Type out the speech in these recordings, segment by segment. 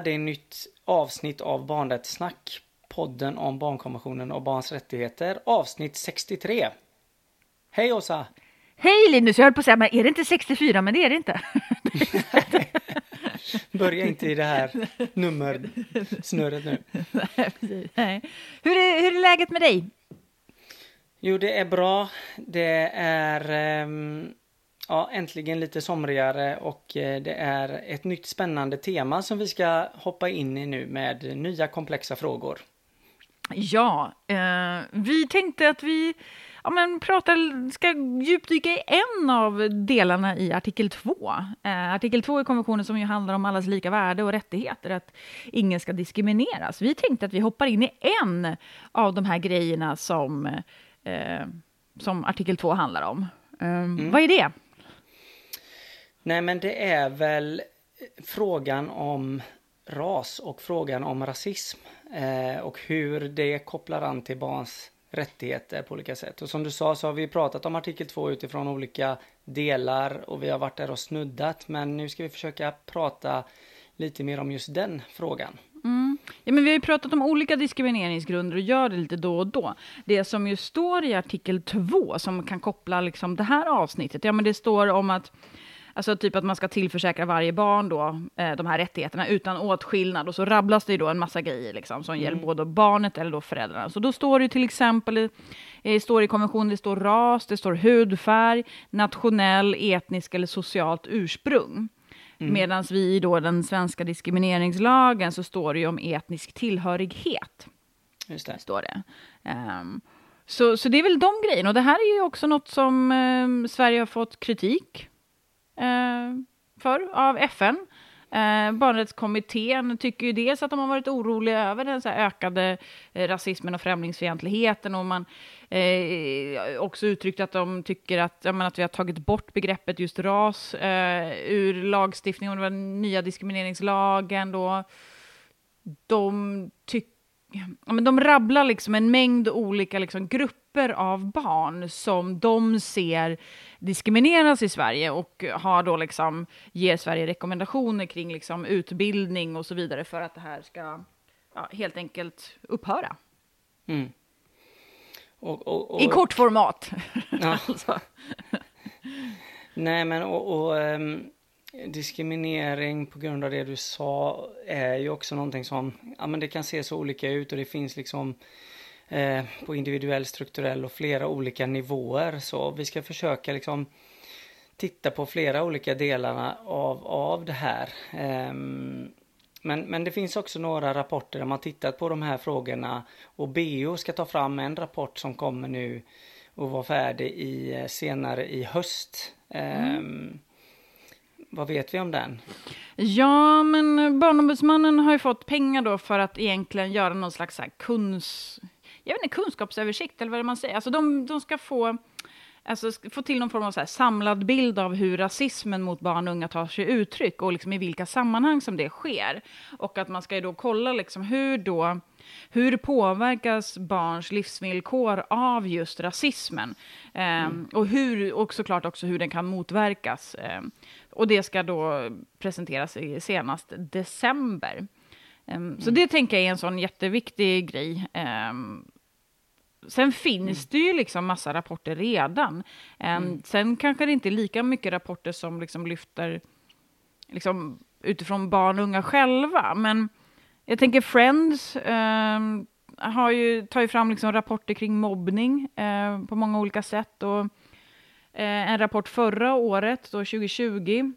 måndag. Det är nytt avsnitt av Barnrättssnack. Podden om barnkonventionen och barns rättigheter. Avsnitt 63. Hej Åsa! Hej Linus, jag höll på att säga, men är det inte 64? Men det är det inte. Börja inte i det här nummersnurret nu. Nej. Hur, är, hur är läget med dig? Jo, det är bra. Det är um, ja, äntligen lite somrigare och eh, det är ett nytt spännande tema som vi ska hoppa in i nu med nya komplexa frågor. Ja, eh, vi tänkte att vi ja, men pratar, ska djupdyka i en av delarna i artikel 2. Eh, artikel 2 i konventionen som ju handlar om allas lika värde och rättigheter, att ingen ska diskrimineras. Vi tänkte att vi hoppar in i en av de här grejerna som, eh, som artikel 2 handlar om. Um, mm. Vad är det? Nej, men det är väl frågan om ras och frågan om rasism eh, och hur det kopplar an till barns rättigheter på olika sätt. Och som du sa så har vi pratat om artikel 2 utifrån olika delar och vi har varit där och snuddat men nu ska vi försöka prata lite mer om just den frågan. Mm. Ja, men vi har ju pratat om olika diskrimineringsgrunder och gör det lite då och då. Det som ju står i artikel 2 som kan koppla liksom det här avsnittet, ja men det står om att Alltså typ att man ska tillförsäkra varje barn då, eh, de här rättigheterna utan åtskillnad. Och så rabblas det ju då en massa grejer liksom, som mm. gäller både barnet eller då föräldrarna. Så då står det till exempel, eh, står i konventionen, det står ras, det står hudfärg, nationell, etnisk eller socialt ursprung. Mm. Medan vi i då den svenska diskrimineringslagen så står det ju om etnisk tillhörighet. Just det. Står det. Um, så, så det är väl de grejerna. Och det här är ju också något som um, Sverige har fått kritik Eh, för av FN. Eh, barnrättskommittén tycker ju dels att de har varit oroliga över den så ökade eh, rasismen och främlingsfientligheten och man eh, också uttryckt att de tycker att, menar, att vi har tagit bort begreppet just ras eh, ur lagstiftningen, och den nya diskrimineringslagen då. De tycker ja, men de rabblar liksom en mängd olika liksom, grupper av barn som de ser diskrimineras i Sverige och har då liksom, ger Sverige rekommendationer kring liksom, utbildning och så vidare för att det här ska ja, helt enkelt upphöra. Mm. Och, och, och, I kort format. Ja. alltså. Nej, men och, um diskriminering på grund av det du sa är ju också någonting som, ja men det kan se så olika ut och det finns liksom eh, på individuell, strukturell och flera olika nivåer. Så vi ska försöka liksom titta på flera olika delarna av, av det här. Eh, men, men det finns också några rapporter där man tittat på de här frågorna och BO ska ta fram en rapport som kommer nu och vara färdig i, eh, senare i höst. Mm. Um, vad vet vi om den? Ja, men Barnombudsmannen har ju fått pengar då för att egentligen göra någon slags så jag vet inte, kunskapsöversikt eller vad man säger. Alltså de, de ska få, alltså, få till någon form av så samlad bild av hur rasismen mot barn och unga tar sig uttryck och liksom i vilka sammanhang som det sker. Och att man ska då kolla liksom hur då hur påverkas barns livsvillkor av just rasismen? Eh, mm. Och, hur, och såklart också hur den kan motverkas. Eh, och det ska då presenteras i senast december. Um, mm. Så det tänker jag är en sån jätteviktig grej. Um, sen finns mm. det ju liksom massa rapporter redan. Um, mm. Sen kanske det inte är lika mycket rapporter som liksom lyfter liksom, utifrån barn och unga själva. Men jag tänker Friends har ju, tar ju fram liksom rapporter kring mobbning uh, på många olika sätt. Och eh, en rapport förra året, då 2020,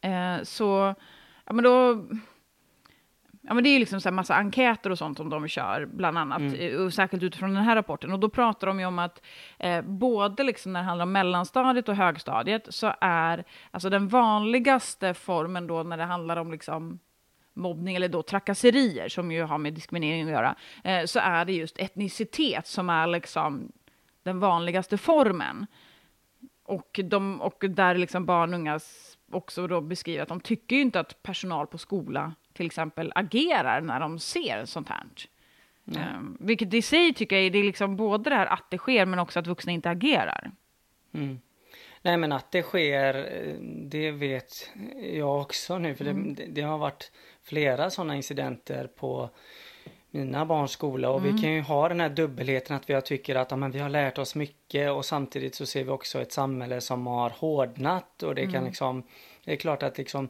eh, så, ja men då, ja men det är liksom en massa enkäter och sånt som de kör, bland annat, mm. Eh, och särskilt utifrån den här rapporten. Och då pratar de ju om att eh, både liksom när det handlar om mellanstadiet och högstadiet så är alltså den vanligaste formen då när det handlar om liksom mobbning eller då trakasserier som ju har med diskriminering att göra, eh, så är det just etnicitet som är liksom den vanligaste formen. Och, de, och där liksom barn och unga också då beskriver att de tycker ju inte att personal på skola till exempel agerar när de ser sånt här. Um, vilket i sig tycker jag är, det är liksom både det här att det sker men också att vuxna inte agerar. Mm. Nej men att det sker, det vet jag också nu för mm. det, det, har varit flera sådana incidenter på mina barns skola och Mm. vi kan ju ha den här dubbelheten att vi tycker att ja, men vi har lärt oss mycket och samtidigt så ser vi också ett samhälle som har hårdnat och det Mm. kan liksom, det är klart att liksom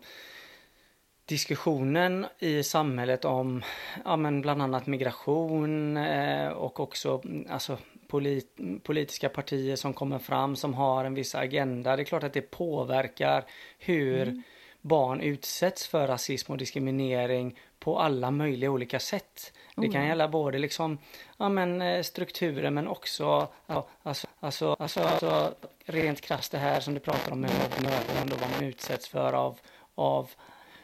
diskussionen i samhället om ja, men bland annat migration eh, och också mm, alltså, polit, politiska partier som kommer fram som har en viss agenda. Det är klart att det påverkar hur barn utsätts för rasism och diskriminering på alla möjliga olika sätt. Det kan gälla både liksom, ja men eh, strukturer men också, ja, alltså, alltså, alltså, alltså rent krasst det här som du pratar om med möten och vad man utsätts för av, av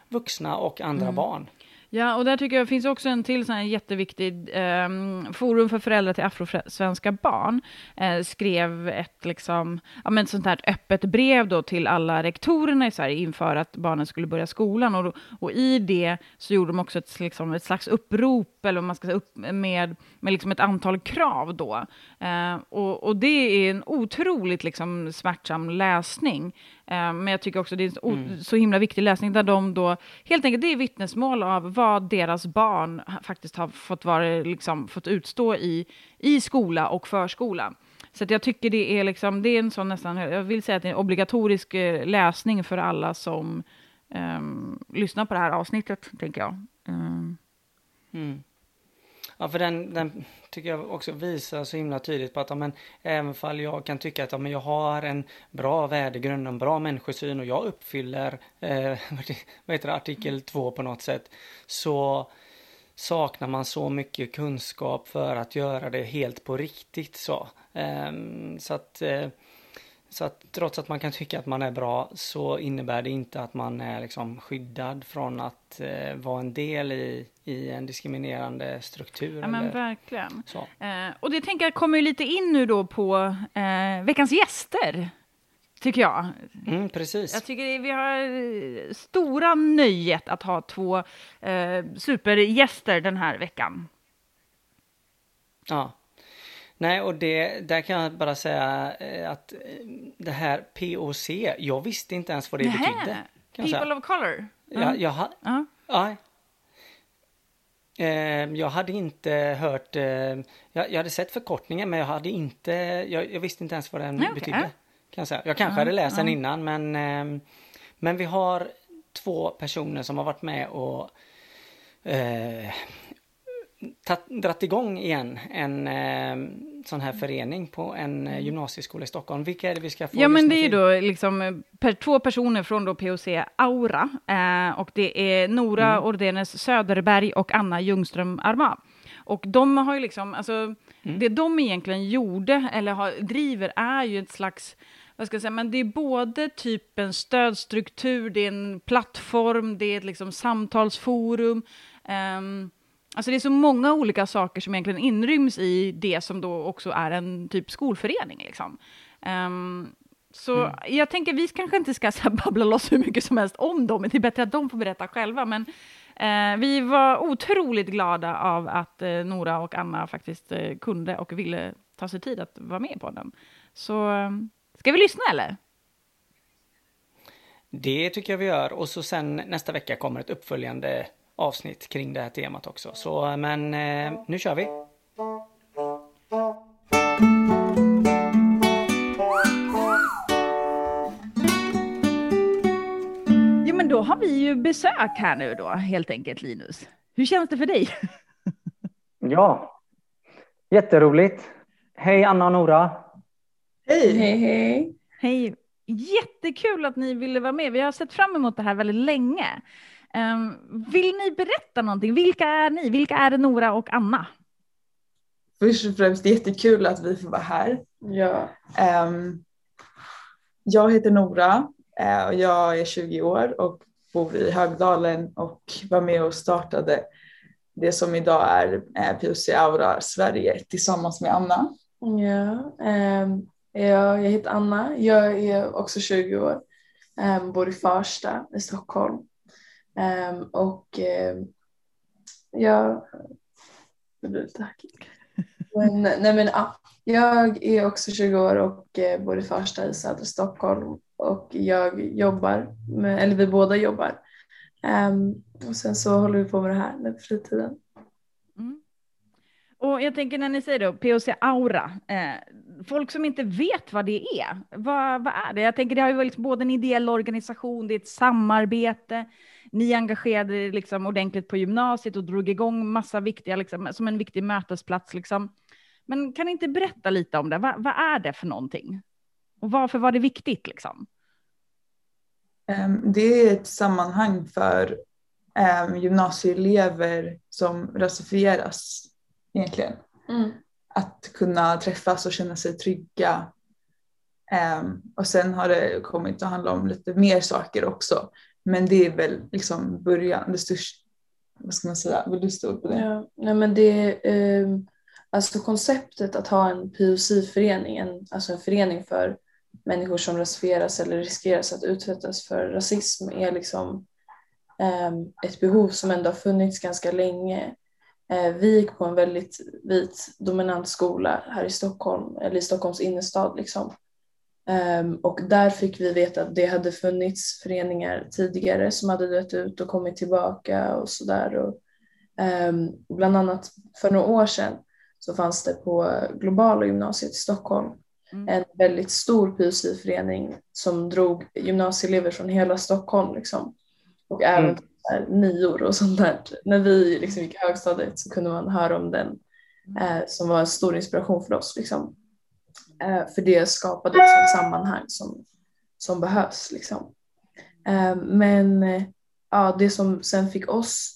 vuxna och andra barn. Ja, och där tycker jag finns också en till sån här jätteviktig eh, forum för föräldrar till afrosvenska barn. Eh, skrev ett liksom, ja, men sånt här öppet brev då till alla rektorerna i Sverige inför att barnen skulle börja skolan. Och, och i det så gjorde de också ett, liksom, ett slags upprop, eller vad man ska säga, upp med, med liksom ett antal krav då. Eh, och, och det är en otroligt liksom, smärtsam läsning. Eh, men jag tycker också det är en så, o- så himla viktig läsning där de då, helt enkelt, det är vittnesmål av vad deras barn faktiskt har fått, vara, liksom, fått utstå i, i skola och förskola. Så jag tycker det är, liksom, det är en sån nästan, jag vill säga att det är en obligatorisk eh, läsning för alla som ehm, lyssnar på det här avsnittet, tänker jag. Ehm, Mm. Ja, för den, den tycker jag också visar så himla tydligt på att ja, men, även fall jag kan tycka att ja, men jag har en bra värdegrund, en bra människosyn och jag uppfyller eh, vad heter det, artikel 2 på något sätt så saknar man så mycket kunskap för att göra det helt på riktigt så. Eh, så att eh, så att trots att man kan tycka att man är bra så innebär det inte att man är liksom skyddad från att eh, vara en del i, i en diskriminerande struktur. ja, men verkligen. så. Eh, och det tänker jag kommer ju lite in nu då på eh, veckans gäster, tycker jag. Mm, precis. Jag tycker vi har eh, stora nöjet att ha två eh, supergäster den här veckan. Ja. Nej, och det, där kan jag bara säga eh, att eh, det här POC, jag visste inte ens vad det Nähä, betydde. People of color. Jag, jag, ha, Ja. ja. Eh, jag hade inte hört, eh, jag, hade sett förkortningen men jag hade inte, jag, jag visste inte ens vad den okej. betydde. Kan jag, säga. jag kanske Ja, hade läst den ja. innan men, eh, men vi har två personer som har varit med och eh, tatt, dratt igång igen en eh, sån här förening på en eh, gymnasieskola i Stockholm. Vilka är det vi ska få Ja, men det är ju till? då liksom eh, per, två personer från då POC Aura. Eh, och det är Nora Mm. Ordenes Söderberg och Anna Ljungström Arma. Och de har ju liksom, alltså, Mm. det de egentligen gjorde, eller har, driver, är ju ett slags, vad ska jag säga, men det är både typ en stödstruktur, det är en plattform, det är ett liksom samtalsforum. ehm, Alltså det är så många olika saker som egentligen inryms i det som då också är en typ skolförening. Liksom. Ehm, så jag tänker vi kanske inte ska så babbla loss hur mycket som helst om dem, men det är bättre att de får berätta själva. Men eh, vi var otroligt glada av att eh, Nora och Anna faktiskt eh, kunde och ville ta sig tid att vara med på den. Så eh, ska vi lyssna eller? Det tycker jag vi gör och så sen nästa vecka kommer ett uppföljande avsnitt kring det här temat också. Så men eh, nu kör vi! Jo men då har vi ju besök här nu då, helt enkelt Linus. Hur känns det för dig? Ja, jätteroligt! Hej Anna och Nora! Hej! Hej, hej. Hej! Jättekul att ni ville vara med. Vi har sett fram emot det här väldigt länge. Ehm, vill ni berätta någonting? Vilka är ni? Vilka är Nora och Anna? Först och främst jättekul att vi får vara här. Ja. Ehm, jag heter Nora eh, och jag är 20 år och bor i Högdalen och var med och startade det som idag är eh, POC Aura Sverige tillsammans med Anna. Ja, ehm, ja, jag heter Anna. Jag är också 20 år. Um, bor i Farsta i Stockholm. Um, och um, ja, det blir lite hackigt. Men, nej men ja, jag är också 20 år och eh, bor i Farsta i södra Stockholm. Och jag jobbar, med, eller vi båda jobbar Um, och sen så håller vi på med det här med fritiden. Mm. Och jag tänker när ni säger då POC Aura, eh, folk som inte vet vad det är, vad, vad är det? Jag tänker det har ju varit både en ideell organisation, det är ett samarbete, ni engagerade er liksom ordentligt på gymnasiet och drog igång massa viktiga, liksom, som en viktig mötesplats. Liksom. Men kan ni inte berätta lite om det? Va, vad är det för någonting? Och varför var det viktigt? Liksom? Ehm, det är ett sammanhang för ehm, gymnasieelever som rasifieras egentligen. Mm. Att kunna träffas och känna sig trygga. Um, och sen har det kommit att handla om lite mer saker också. Men det är väl liksom början, det största, vad ska man säga, vill du stå på det? Ja, nej men det um, alltså konceptet att ha en POC-förening, en, alltså en förening för människor som rasifieras eller riskeras att utsättas för rasism är liksom um, ett behov som ändå har funnits ganska länge. Eh, vi gick på en väldigt vit dominant skola här i Stockholm, eller i Stockholms innerstad liksom. Um, och där fick vi veta att det hade funnits föreningar tidigare som hade dött ut och kommit tillbaka och sådär. Um, bland annat för några år sedan så fanns det på globala gymnasiet i Stockholm mm. en väldigt stor PUC-förening som drog gymnasieelever från hela Stockholm liksom. och även mm. Här, nior och sånt där. När vi liksom gick i högstadiet så kunde man höra om den mm. eh, som var en stor inspiration för oss. Liksom. Eh, för det skapade ett sånt sammanhang som, som behövs. Liksom. Eh, men eh, ja, det som sen fick oss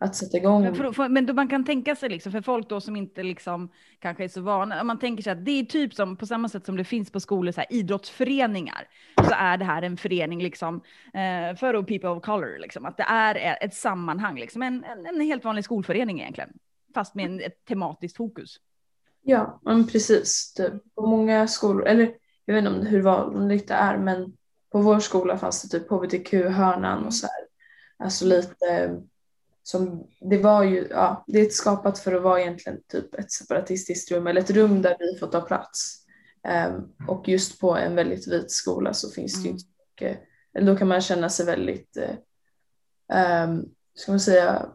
att sätta igång. Men, för, för, men då man kan tänka sig, liksom, för folk då som inte liksom, kanske är så vana, man tänker sig att det är typ som på samma sätt som det finns på skolor, så här, idrottsföreningar, så är det här en förening liksom, eh, för people of color, liksom, att det är ett sammanhang, liksom, en, en, en helt vanlig skolförening egentligen, fast med en, ett tematiskt fokus. Ja, men precis. Typ. På många skolor, eller jag vet inte hur vanligt det är, men på vår skola fanns det typ hbtq-hörnan och så här. Alltså lite som, det var ju, ja, det är skapat för att vara egentligen typ ett separatistiskt rum eller ett rum där vi får ta plats. Um, och just på en väldigt vit skola så finns det ju mm. inte mycket, eller då kan man känna sig väldigt, um, ska man säga,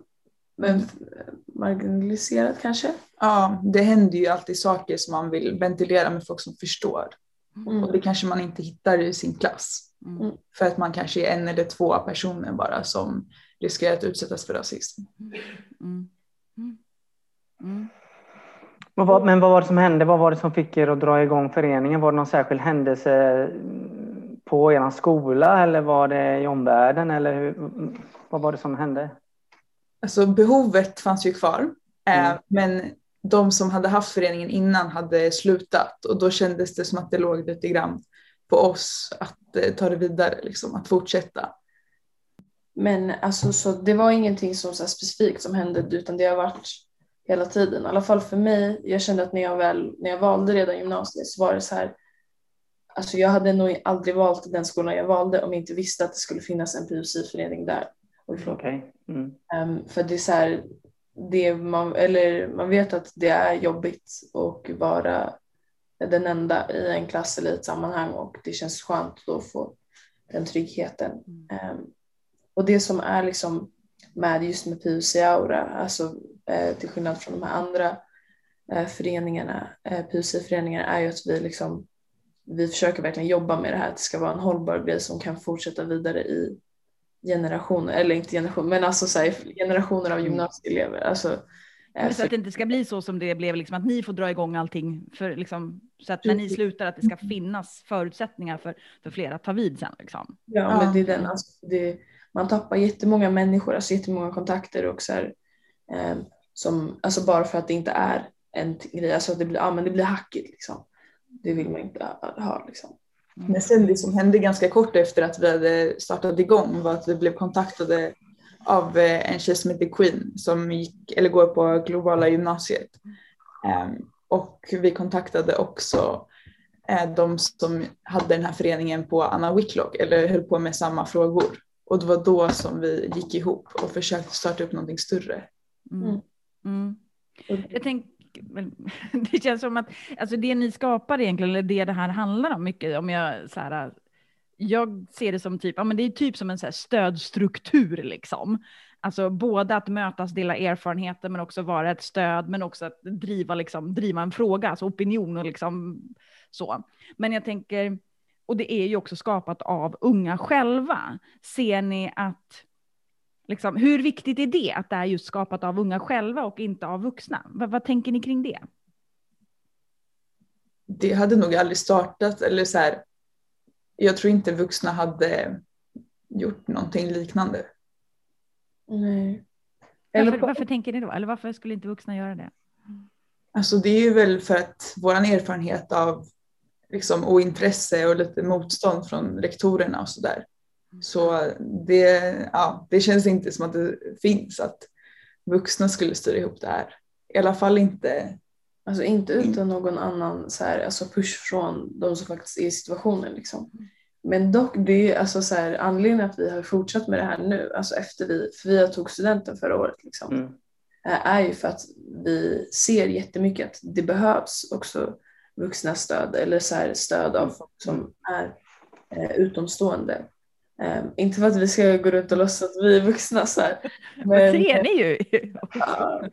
marginaliserad kanske? Ja, det händer ju alltid saker som man vill ventilera med folk som förstår. Mm. Och det kanske man inte hittar i sin klass. Mm. För att man kanske är en eller två personer bara som riskerar att utsättas för rasism. Mm. Mm. mm. Vad, men vad var det som hände? Vad var det som fick er att dra igång föreningen? Var det någon särskild händelse på er skola eller var det i omvärlden? Eller hur, vad var det som hände? Alltså behovet fanns ju kvar. Eh, mm. men de som hade haft föreningen innan hade slutat och då kändes det som att det låg lite grann på oss att eh, ta det vidare, liksom, att fortsätta. Men alltså, så det var ingenting som så specifikt som hände utan det har varit hela tiden. I alla fall för mig. Jag kände att när jag, väl, när jag valde redan gymnasiet så var det så här. Alltså jag hade nog aldrig valt den skolan jag valde om jag inte visste att det skulle finnas en PUC-förening där. Okay. Mm. Um, för det är så här, det man, eller man vet att det är jobbigt att vara den enda i en klass eller ett sammanhang och det känns skönt att få den tryggheten. Um, och det som är liksom med just med PUC Aura, alltså eh, till skillnad från de här andra eh, föreningarna, eh, PUC-föreningarna, är ju att vi liksom vi försöker verkligen jobba med det här att det ska vara en hållbar grej som kan fortsätta vidare i generationer, eller inte generationer, men alltså så här, generationer av mm. gymnasieelever. Alltså, men så att det inte ska bli så som det blev, liksom, att ni får dra igång allting, för, liksom, så att när ni slutar att det ska finnas förutsättningar för, för fler att ta vid sen. Liksom. Ja, ja. men det är den, alltså, det, man tappar jättemånga människor, alltså jättemånga kontakter och så här, eh, som, alltså bara för att det inte är en grej, alltså att det blir, ja, men det blir hackigt liksom. Det vill man inte ha liksom. Mm. Men sen det som hände ganska kort efter att vi hade startat igång var att vi blev kontaktade av eh, en tjej som heter Queen som gick, eller går på globala gymnasiet. Um, och vi kontaktade också eh, de som hade den här föreningen på Anna Whitlock eller höll på med samma frågor. Och det var då som vi gick ihop och försökte starta upp någonting större. Mm. Mm. mm. Jag tänker, det känns som att alltså det ni skapar egentligen, eller det det här handlar om mycket, om jag så här, jag ser det som typ, ja men det är typ som en så stödstruktur liksom. Alltså både att mötas, dela erfarenheter, men också vara ett stöd, men också att driva, liksom, driva en fråga, alltså opinion och liksom så. Men jag tänker, och det är ju också skapat av unga själva. Ser ni att, liksom, hur viktigt är det att det är just skapat av unga själva och inte av vuxna? vad, vad tänker ni kring det? Det hade nog aldrig startat, eller så här, jag tror inte vuxna hade gjort någonting liknande. Nej. Eller varför, varför tänker ni då? Eller varför skulle inte vuxna göra det? Alltså det är ju väl för att vår erfarenhet av liksom ointresse och lite motstånd från rektorerna och sådär. Så det, ja, det känns inte som att det finns att vuxna skulle styra ihop det här. I alla fall inte. Alltså inte utan någon annan så här, alltså push från de som faktiskt är i situationen. Liksom. Men dock, det är alltså så här, anledningen att vi har fortsatt med det här nu, alltså efter vi, för vi tog studenten förra året, liksom, mm. är ju för att vi ser jättemycket att det behövs också vuxna stöd eller så här, stöd av folk som är eh, utomstående. Um, inte för att vi ska gå runt och låtsas att vi är vuxna så här. Men, det ser ni ju. ja,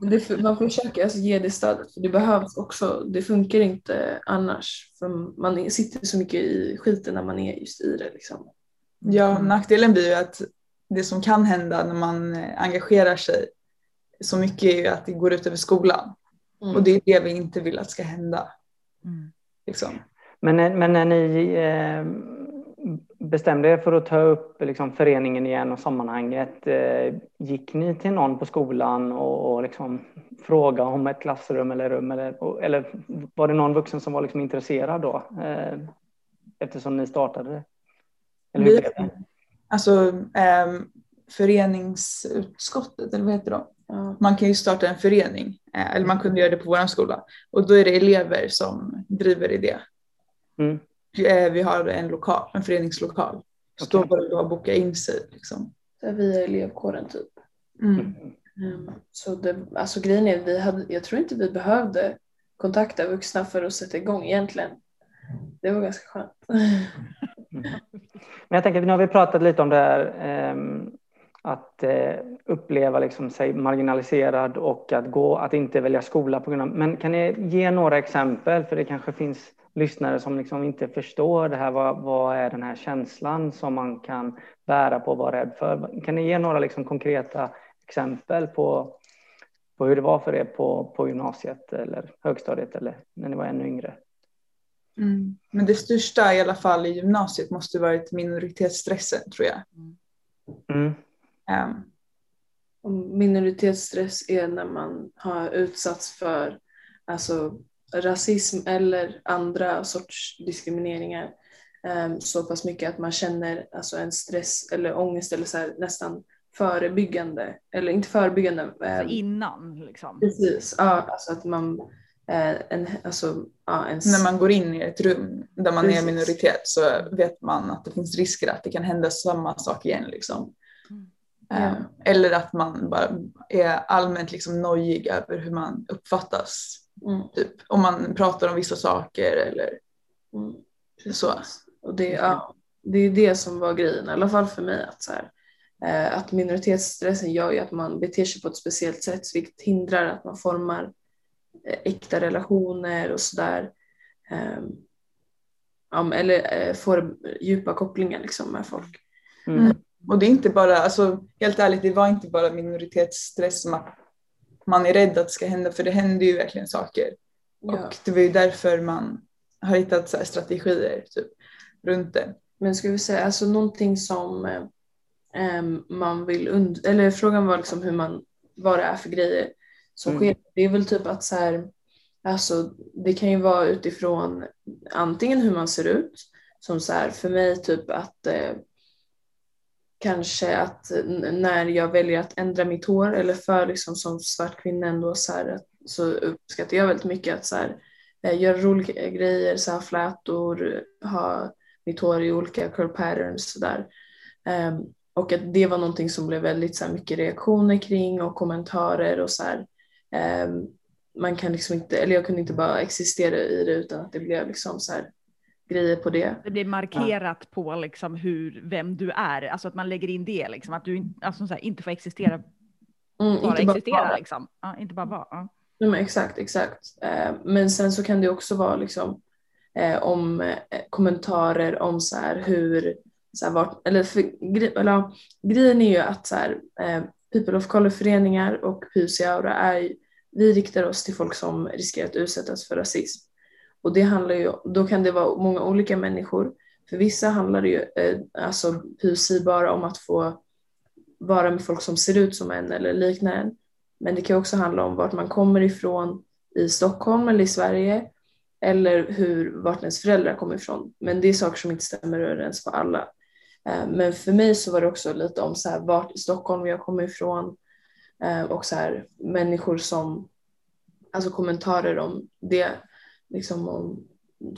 det, man försöker alltså ge det stödet för det behövs också. Det funkar inte annars för man sitter så mycket i skiten när man är just i det. Liksom. Ja, nackdelen blir ju att det som kan hända när man engagerar sig så mycket är ju att det går ut över skolan. Mm. Och det är det vi inte vill att ska hända. Mm. Liksom. Men, men när ni eh, bestämde er för att ta upp liksom, föreningen igen och sammanhanget, eh, gick ni till någon på skolan och, och liksom, frågade om ett klassrum eller rum? Eller, eller var det någon vuxen som var liksom, intresserad då? Eh, eftersom ni startade det? Eller hur vi, alltså eh, föreningsutskottet, eller vad heter det? Man kan ju starta en förening, eh, eller man kunde göra det på vår skola. Och då är det elever som driver i det. Mm. Eh, vi har en lokal, en föreningslokal. Så okay. då var det då att boka in sig. Liksom. Via elevkåren typ. Mm. Mm. Så det, alltså grejen är, vi hade, jag tror inte vi behövde kontakta vuxna för att sätta igång egentligen. Det var ganska skönt. Mm. Men jag tänker, nu har vi pratat lite om det här um, att eh, uppleva liksom, sig marginaliserad och att, gå, att inte välja skola på grund av... Men kan ni ge några exempel? För det kanske finns lyssnare som liksom inte förstår det här. Vad, vad är den här känslan som man kan bära på och vara rädd för? Kan ni ge några liksom konkreta exempel på, på hur det var för er på, på gymnasiet eller högstadiet eller när ni var ännu yngre? Mm. Men det största i alla fall i gymnasiet måste varit minoritetsstressen tror jag. Mm. Um. Minoritetsstress är när man har utsatts för alltså, rasism eller andra sorts diskrimineringar um, så pass mycket att man känner alltså, en stress eller ångest eller så här, nästan förebyggande, eller inte förebyggande. Alltså innan liksom? Precis, ja, alltså att man eh, en, alltså, ja, en... När man går in i ett rum där man Precis. är minoritet så vet man att det finns risker att det kan hända samma sak igen. Liksom. Mm. Eller att man bara är allmänt liksom nojig över hur man uppfattas. Mm. Typ, om man pratar om vissa saker eller mm. så. Och det, ja, det är det som var grejen, i alla fall för mig. Att, så här, eh, att minoritetsstressen gör ju att man beter sig på ett speciellt sätt vilket hindrar att man formar eh, äkta relationer och sådär. Um, eller eh, får djupa kopplingar liksom med folk. Mm. Och det är inte bara, alltså helt ärligt, det var inte bara minoritetsstress som att man är rädd att det ska hända, för det händer ju verkligen saker. Ja. Och det var ju därför man har hittat så strategier typ, runt det. Men ska vi säga, alltså någonting som eh, man vill und eller frågan var liksom hur man, vad det är för grejer som mm. sker. Det är väl typ att så här, alltså det kan ju vara utifrån antingen hur man ser ut, som så här för mig typ att eh, kanske att när jag väljer att ändra mitt hår eller för liksom som svart kvinna ändå så, här, så uppskattar jag väldigt mycket att så här, eh, göra roliga grejer, så här, flätor, ha mitt hår i olika curl patterns sådär. Um, ehm, och att det var någonting som blev väldigt så här, mycket reaktioner kring och kommentarer och så här, um, man kan liksom inte, eller jag kunde inte bara existera i det utan att det blev liksom så här, grejer på det. Det blir markerat på liksom hur, vem du är, alltså att man lägger in det, liksom, att du alltså, så här, inte får existera, Mm, bara inte existera. vara. Liksom. Ja, inte bara vara. Ja. Ja, men exakt, exakt. Eh, Men sen så kan det också vara liksom eh, om eh, kommentarer om så här hur, så här, vart, eller, för, eller ja, grejen är ju att så här, People of Color-föreningar och PUC Aura är, vi riktar oss till folk som riskerar att utsättas för rasism. Och det handlar ju, då kan det vara många olika människor. För vissa handlar det ju, eh, alltså PUC bara om att få vara med folk som ser ut som en eller liknar en. Men det kan också handla om vart man kommer ifrån i Stockholm eller i Sverige eller hur, vart ens föräldrar kommer ifrån. Men det är saker som inte stämmer överens på alla. Eh, Men för mig så var det också lite om så här, vart i Stockholm jag kommer ifrån eh, och så här, människor som, alltså kommentarer om det, liksom om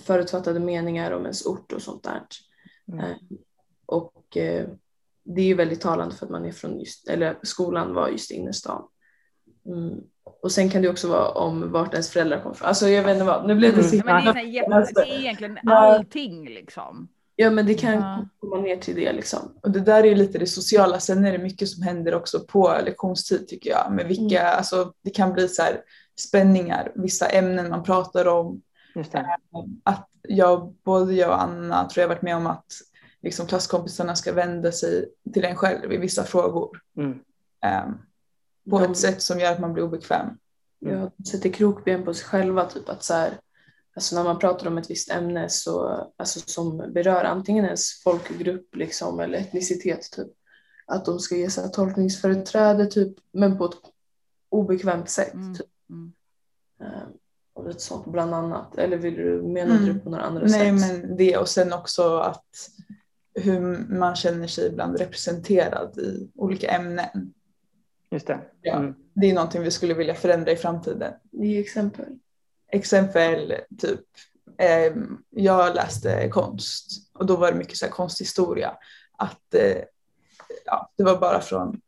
förutfattade meningar om ens ort och sånt där. Mm. Eh, Och eh, det är ju väldigt talande för att man är från just, eller skolan var just i innerstan. Mm. Och sen kan det också vara om vart ens föräldrar kommer ifrån. Alltså jag vet inte vad, nu blev det Mm. Ja, men det, är himla... så här, jätte- det är egentligen allting liksom. Ja men det kan Ja. komma ner till det liksom. Och det där är ju lite det sociala. Sen är det mycket som händer också på lektionstid tycker jag. Med vilka, Mm. alltså, det kan bli så här spänningar, vissa ämnen man pratar om. Just det. Att jag, både jag och Anna tror jag varit med om att liksom, klasskompisarna ska vända sig till en själv i vissa frågor. Mm. Ehm, på De- ett sätt som gör att man blir obekväm. Ja, de sätter krokben på sig själva. Typ att så här, alltså när man pratar om ett visst ämne så, alltså som berör antingen ens folkgrupp liksom, eller etnicitet. Typ, att de ska ge sig tolkningsföreträde typ, men på ett obekvämt sätt. Mm. Typ. Mm. Eh, Och lite sånt bland annat. Eller vill du, menar Mm. du på några andra Nej sätt? men det och sen också att hur man känner sig ibland representerad i olika ämnen. Just det. Ja. Mm. Det är någonting vi skulle vilja förändra i framtiden. Ge exempel. Exempel typ, eh, jag läste konst och då var det mycket så här konsthistoria. Att eh, ja, det var bara från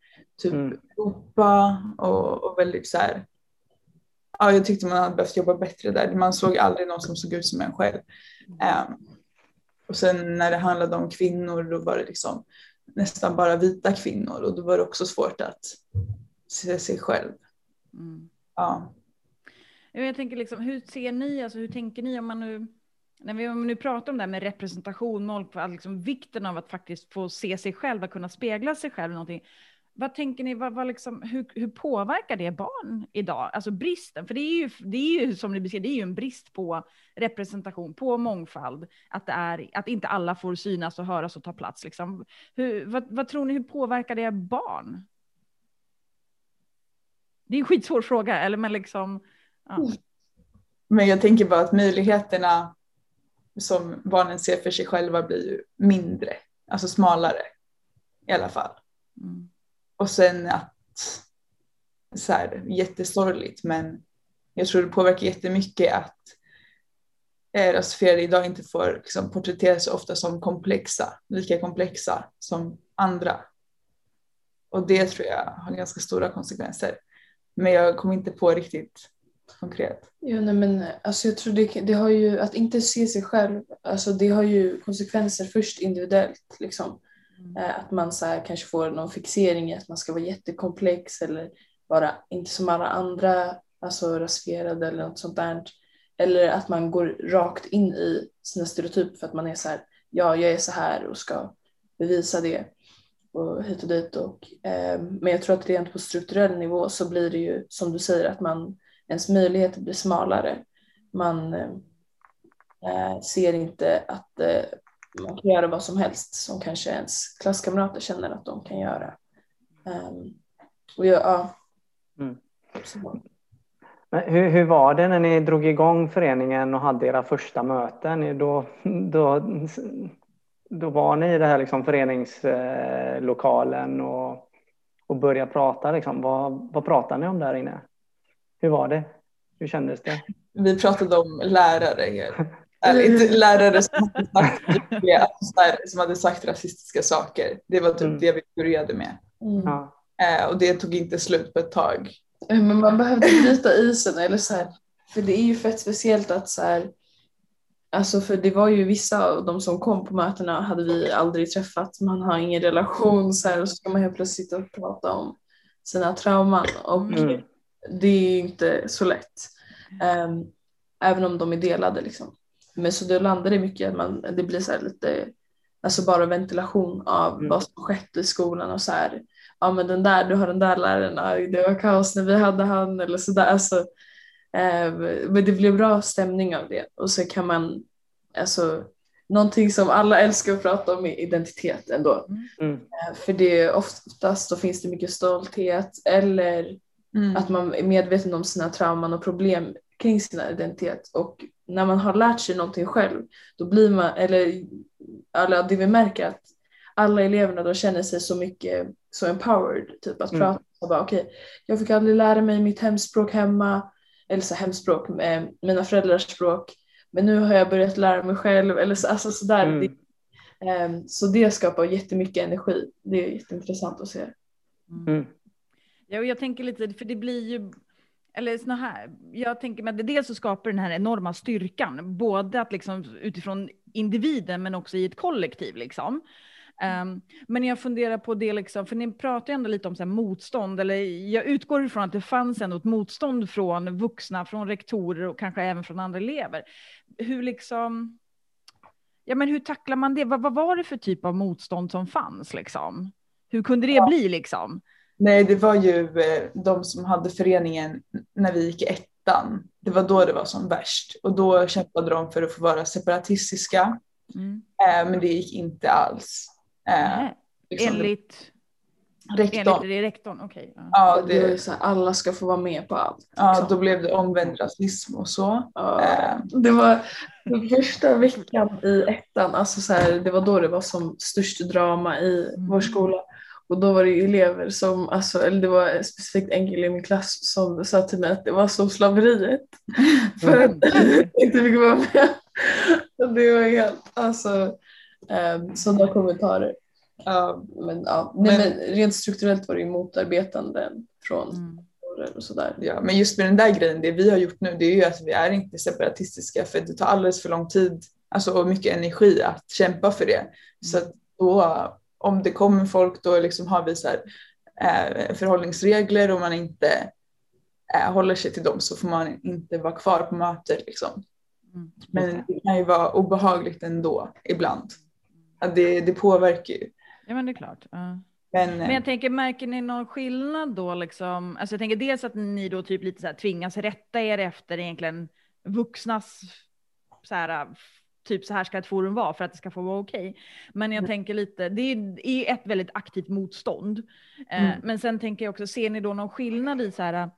typ Mm. Europa och, och väldigt så här. Ja, jag tyckte man hade behövt jobba bättre där. Man såg aldrig någon som såg ut som en själv. Ehm, och sen när det handlade om kvinnor då var det liksom nästan bara vita kvinnor och då var det också svårt att se sig själv. Mm. Ja. Ja, Jag tänker liksom, hur ser ni, alltså hur tänker ni om man nu, när vi nu pratar om det här med representation, mångfald, liksom vikten av att faktiskt få se sig själv, att kunna spegla sig själv någonting. Vad tänker ni, vad, vad liksom, hur, hur påverkar det barn idag? Alltså bristen, för det är ju, det är ju som ni beskrev, det är ju en brist på representation, på mångfald, att, det är, att inte alla får synas och höras och ta plats. Liksom. Hur, vad, vad tror ni, hur påverkar det barn? Det är en skitsvår fråga, eller men liksom, ja. Men jag tänker bara att möjligheterna som barnen ser för sig själva blir ju mindre, alltså smalare i alla fall. Mm. Och sen att, så här, jättesorgligt, men jag tror det påverkar jättemycket att eh, rasifierade idag inte får liksom, porträtteras så ofta som komplexa, lika komplexa som andra. Och det tror jag har ganska stora konsekvenser. Men jag kom inte på riktigt konkret. Ja, nej, men alltså jag tror det, det har ju, att inte se sig själv, alltså det har ju konsekvenser först individuellt. Liksom. Eh, att man så här, kanske får någon fixering i att man ska vara jättekomplex eller vara inte som alla andra, alltså rasifierade eller något sånt där. Eller att man går rakt in i sina stereotyper för att man är så här, ja jag är så här och ska bevisa det och hit och dit. Och, eh, men jag tror att rent på strukturell nivå så blir det ju som du säger att man, ens möjligheter blir smalare. Man ehm, eh, ser inte att eh, man kan göra vad som helst som kanske ens klasskamrater känner att de kan göra. Um, och jag, ja. Mm. Hur, hur var det när ni drog igång föreningen och hade era första möten? Då, då, då var ni i den här liksom föreningslokalen och, och började prata. Liksom. Vad, vad pratade ni om där inne? Hur var det? Hur kändes det? Vi pratade om lärare. Ärligt, lärare som hade, sagt, som hade sagt rasistiska saker. Det var typ Mm. det vi började med. Mm. Eh, och det tog inte slut på ett tag. Men man behövde bryta isen eller så här. För det är ju fett speciellt att så här. Alltså för det var ju vissa av de som kom på mötena hade vi aldrig träffat. Man har ingen relation så här, och så ska man helt plötsligt sitta och prata om sina trauman och Mm. det är ju inte så lätt. Ehm, även om de är delade liksom. Men så då landar det mycket att man, det blir så lite, alltså bara ventilation av Mm. vad som skett i skolan och så här, ja men den där, du har den där läraren, aj, det var kaos när vi hade han eller sådär. Alltså, eh, men det blir bra stämning av det och så kan man, alltså någonting som alla älskar att prata om är identitet ändå. Mm. Eh, För det är oftast då finns det mycket stolthet eller Mm. att man är medveten om sina trauman och problem kring sin identitet. Och när man har lärt sig någonting själv, då blir man, eller alla, det vi märker att alla eleverna då känner sig så mycket så empowered, typ att Mm. prata och bara okej, jag fick aldrig lära mig mitt hemspråk hemma, eller så hemspråk, eh, mina föräldrars språk, men nu har jag börjat lära mig själv, eller så, alltså sådär. Mm. Det, ehm, så det skapar jättemycket energi. Det är jätteintressant att se. Mm. Ja, och jag tänker lite, för det blir ju, eller såna här, jag tänker mig att det dels så skapar den här enorma styrkan, både att liksom utifrån individen men också i ett kollektiv liksom. Um, men jag funderar på det, liksom, för ni pratar ju ändå lite om så motstånd, eller jag utgår ifrån att det fanns ändå ett motstånd från vuxna, från rektorer och kanske även från andra elever. Hur liksom, ja men hur tacklar man det? Vad, vad var det för typ av motstånd som fanns liksom? Hur kunde det bli liksom? Nej, det var ju eh, de som hade föreningen när vi gick i ettan. Det var då det var som värst och då kämpade de för att få vara separatistiska. Mm. Eh, men det gick inte alls. Eh, Nej. liksom, Enligt, rektorn. enligt rektorn, okej. ja. Ja, det var det, så här, alla ska få vara med på allt. ja, liksom. då blev det omvänd rasism och så. Ja, det var den första veckan i ettan, alltså så här, det var då det var som störst drama i Mm. vår skola. Och då var det elever som, alltså, eller det var specifikt en kille i min klass som sa till mig att det var som slaveriet. För att inte fick vara med. Och det var helt, alltså um, sådana kommentarer. Ja, men, ja. Nej, Men- men rent strukturellt var det ju motarbetande från Mm. och sådär. Ja, men just med den där grejen, det vi har gjort nu, det är ju att vi är inte separatistiska för det tar alldeles för lång tid alltså, och mycket energi att kämpa för det. Så att då, om det kommer folk, då liksom har vi så här, eh, förhållningsregler och man inte eh, håller sig till dem så får man inte vara kvar på mötet. Liksom. Mm. Men det kan ju vara obehagligt ändå ibland. Att det, det påverkar ju. Ja, men det är klart. ja. Men, Men jag tänker, märker ni någon skillnad då liksom? Alltså jag tänker dels att ni då typ lite så här tvingas rätta er efter egentligen vuxnas så här, typ så här ska ett forum vara för att det ska få vara okej. Men jag tänker lite, det är, är ett väldigt aktivt motstånd. Eh, Mm. Men sen tänker jag också, ser ni då någon skillnad i så här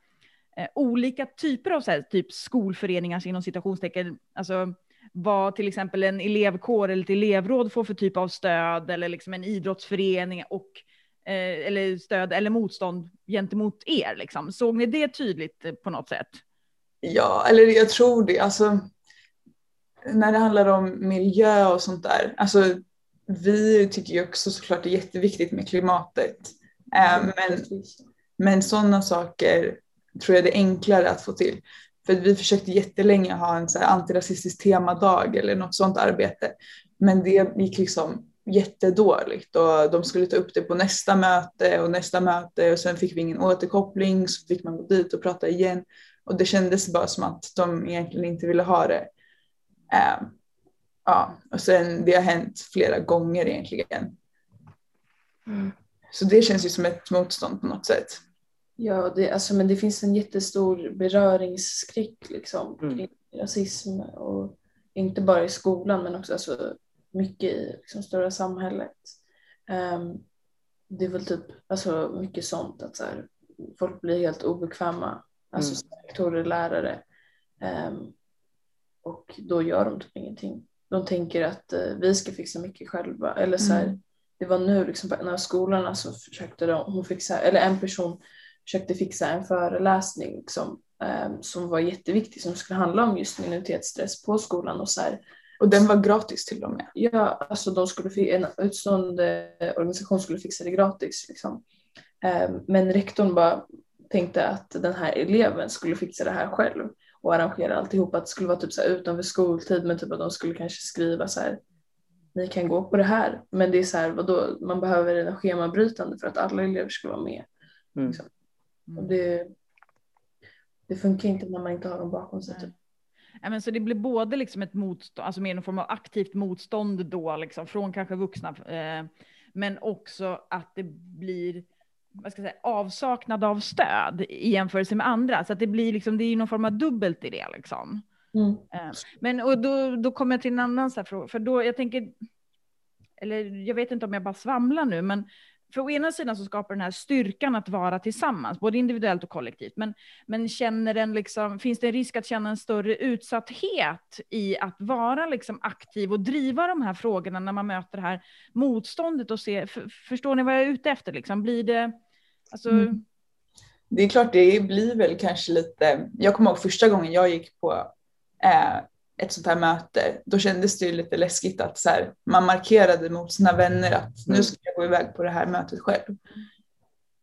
eh, olika typer av så här, typ skolföreningar inom citationstecken, alltså vad till exempel en elevkår eller ett elevråd får för typ av stöd eller liksom en idrottsförening och eh, eller stöd eller motstånd gentemot er liksom. Såg ni det tydligt på något sätt? Ja, eller jag tror det. Alltså, när det handlar om miljö och sånt där. Alltså, vi tycker ju också såklart det är jätteviktigt med klimatet. Eh, men, men sådana saker tror jag det är enklare att få till. För vi försökte jättelänge ha en så här antirasistisk temadag eller något sånt arbete. Men det gick liksom jättedåligt och de skulle ta upp det på nästa möte och nästa möte och sen fick vi ingen återkoppling så fick man gå dit och prata igen. Och det kändes bara som att de egentligen inte ville ha det. Eh, ja, och sen det har hänt flera gånger egentligen. Mm. Så det känns ju som ett motstånd på något sätt. Ja, det, alltså, men det finns en jättestor beröringsskräck liksom, Mm. kring rasism och inte bara i skolan men också alltså, mycket i liksom, stora samhället. Ehm, det är väl typ alltså, mycket sånt att så här, folk blir helt obekväma, alltså Mm. rektorer, lärare. Ehm, och då gör de typ ingenting. De tänker att eh, vi ska fixa mycket själva. Eller så här, Mm. Det var nu liksom, på en av skolorna så försökte de, hon fixa, eller en person försökte fixa en föreläsning liksom, ehm, som var jätteviktig som skulle handla om just minoritetsstress på skolan och så här, Och den var gratis till och med. Ja, alltså de skulle, en utstående organisation skulle fixa det gratis. Liksom. Ehm, Men rektorn bara tänkte att den här eleven skulle fixa det här själv. Och arrangera alltihop. Att det skulle vara typ så här utanför skoltid men typ att de skulle kanske skriva så här ni kan gå på det här. Men det är så här, vadå, man behöver en schemabrytande för att alla elever ska vara med. Mm. Liksom. Och det, det funkar inte när man inte har dem bakom sig. Typ. Ja, men så det blir både liksom ett motstånd, alltså mer någon form av aktivt motstånd då, liksom, från kanske vuxna, eh, men också att det blir vad ska jag säga, avsaknad av stöd i jämförelse med andra. Så att det blir liksom, det är någon form av dubbelt i det liksom. Mm. Eh, Men och då, då kommer jag till en annan så här fråga, för då jag tänker, eller jag vet inte om jag bara svamlar nu, men för å ena sidan så skapar den här styrkan att vara tillsammans, både individuellt och kollektivt, men, men känner den liksom, finns det en risk att känna en större utsatthet i att vara liksom aktiv och driva de här frågorna när man möter det här motståndet och se, för, förstår ni vad jag är ute efter liksom? Blir det, alltså, Mm. Det är klart, det blir väl kanske lite, jag kommer ihåg första gången jag gick på eh, ett sånt här möte, då kändes det ju lite läskigt att så här, man markerade mot sina vänner att nu ska jag gå iväg på det här mötet själv.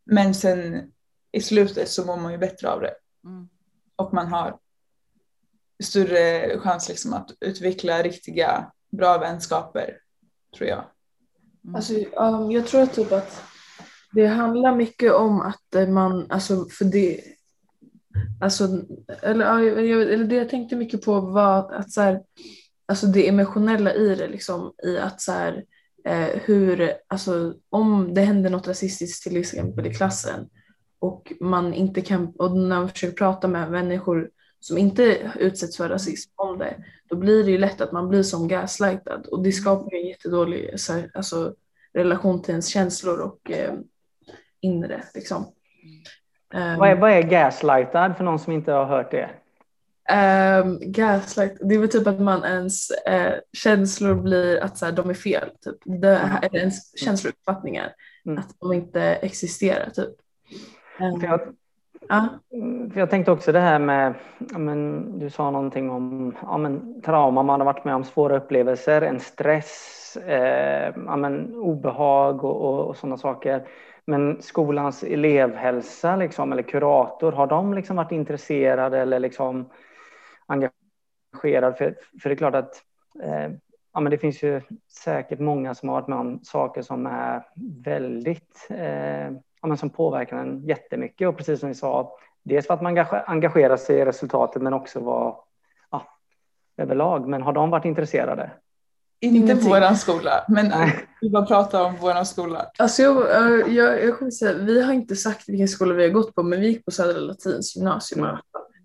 Men sen i slutet så mår man ju bättre av det mm, och man har större chans liksom att utveckla riktiga bra vänskaper, tror jag. mm, Alltså, um, jag tror typ att det handlar mycket om att man, alltså för det, alltså, eller, jag- eller det jag tänkte mycket på var att så här, alltså det emotionella i det liksom, i att så här, eh, hur, alltså om det händer något rasistiskt till exempel i klassen och man inte kan, och när man försöker prata med människor som inte utsätts för rasism om det, då blir det ju lätt att man blir som gaslightad och det skapar en jättedålig så här, alltså, relation till ens känslor och eh, inre. Liksom. Um, Vad, är, vad är gaslightad för någon som inte har hört det? ehm, gaslight, det är väl typ att man ens eh, känslor blir att så här, de är fel. Typ. Det här är ens känslouppfattningar, Mm. att de inte existerar. Typ. Ehm, För jag, ja. Mm, För jag tänkte också det här med, men, du sa någonting om ja, men, trauma, man har varit med om svåra upplevelser, en stress, eh, ja, men, obehag och, och, och sådana saker. Men skolans elevhälsa liksom, eller kurator, har de liksom varit intresserade eller liksom engagerade? För, för det är klart att eh, ja, men det finns ju säkert många som har varit med om saker som är väldigt eh, ja, men som påverkar en jättemycket. Och precis som vi sa, dels för att man engagerar sig i resultatet men också vad, ja, överlag. Men har de varit intresserade? Inte Ingenting. våran skola, men vi bara pratar om våran skola. Alltså jag, eh, jag, jag kommer säga, vi har inte sagt vilken skola vi har gått på, men vi gick på Södra Latins gymnasium. fall.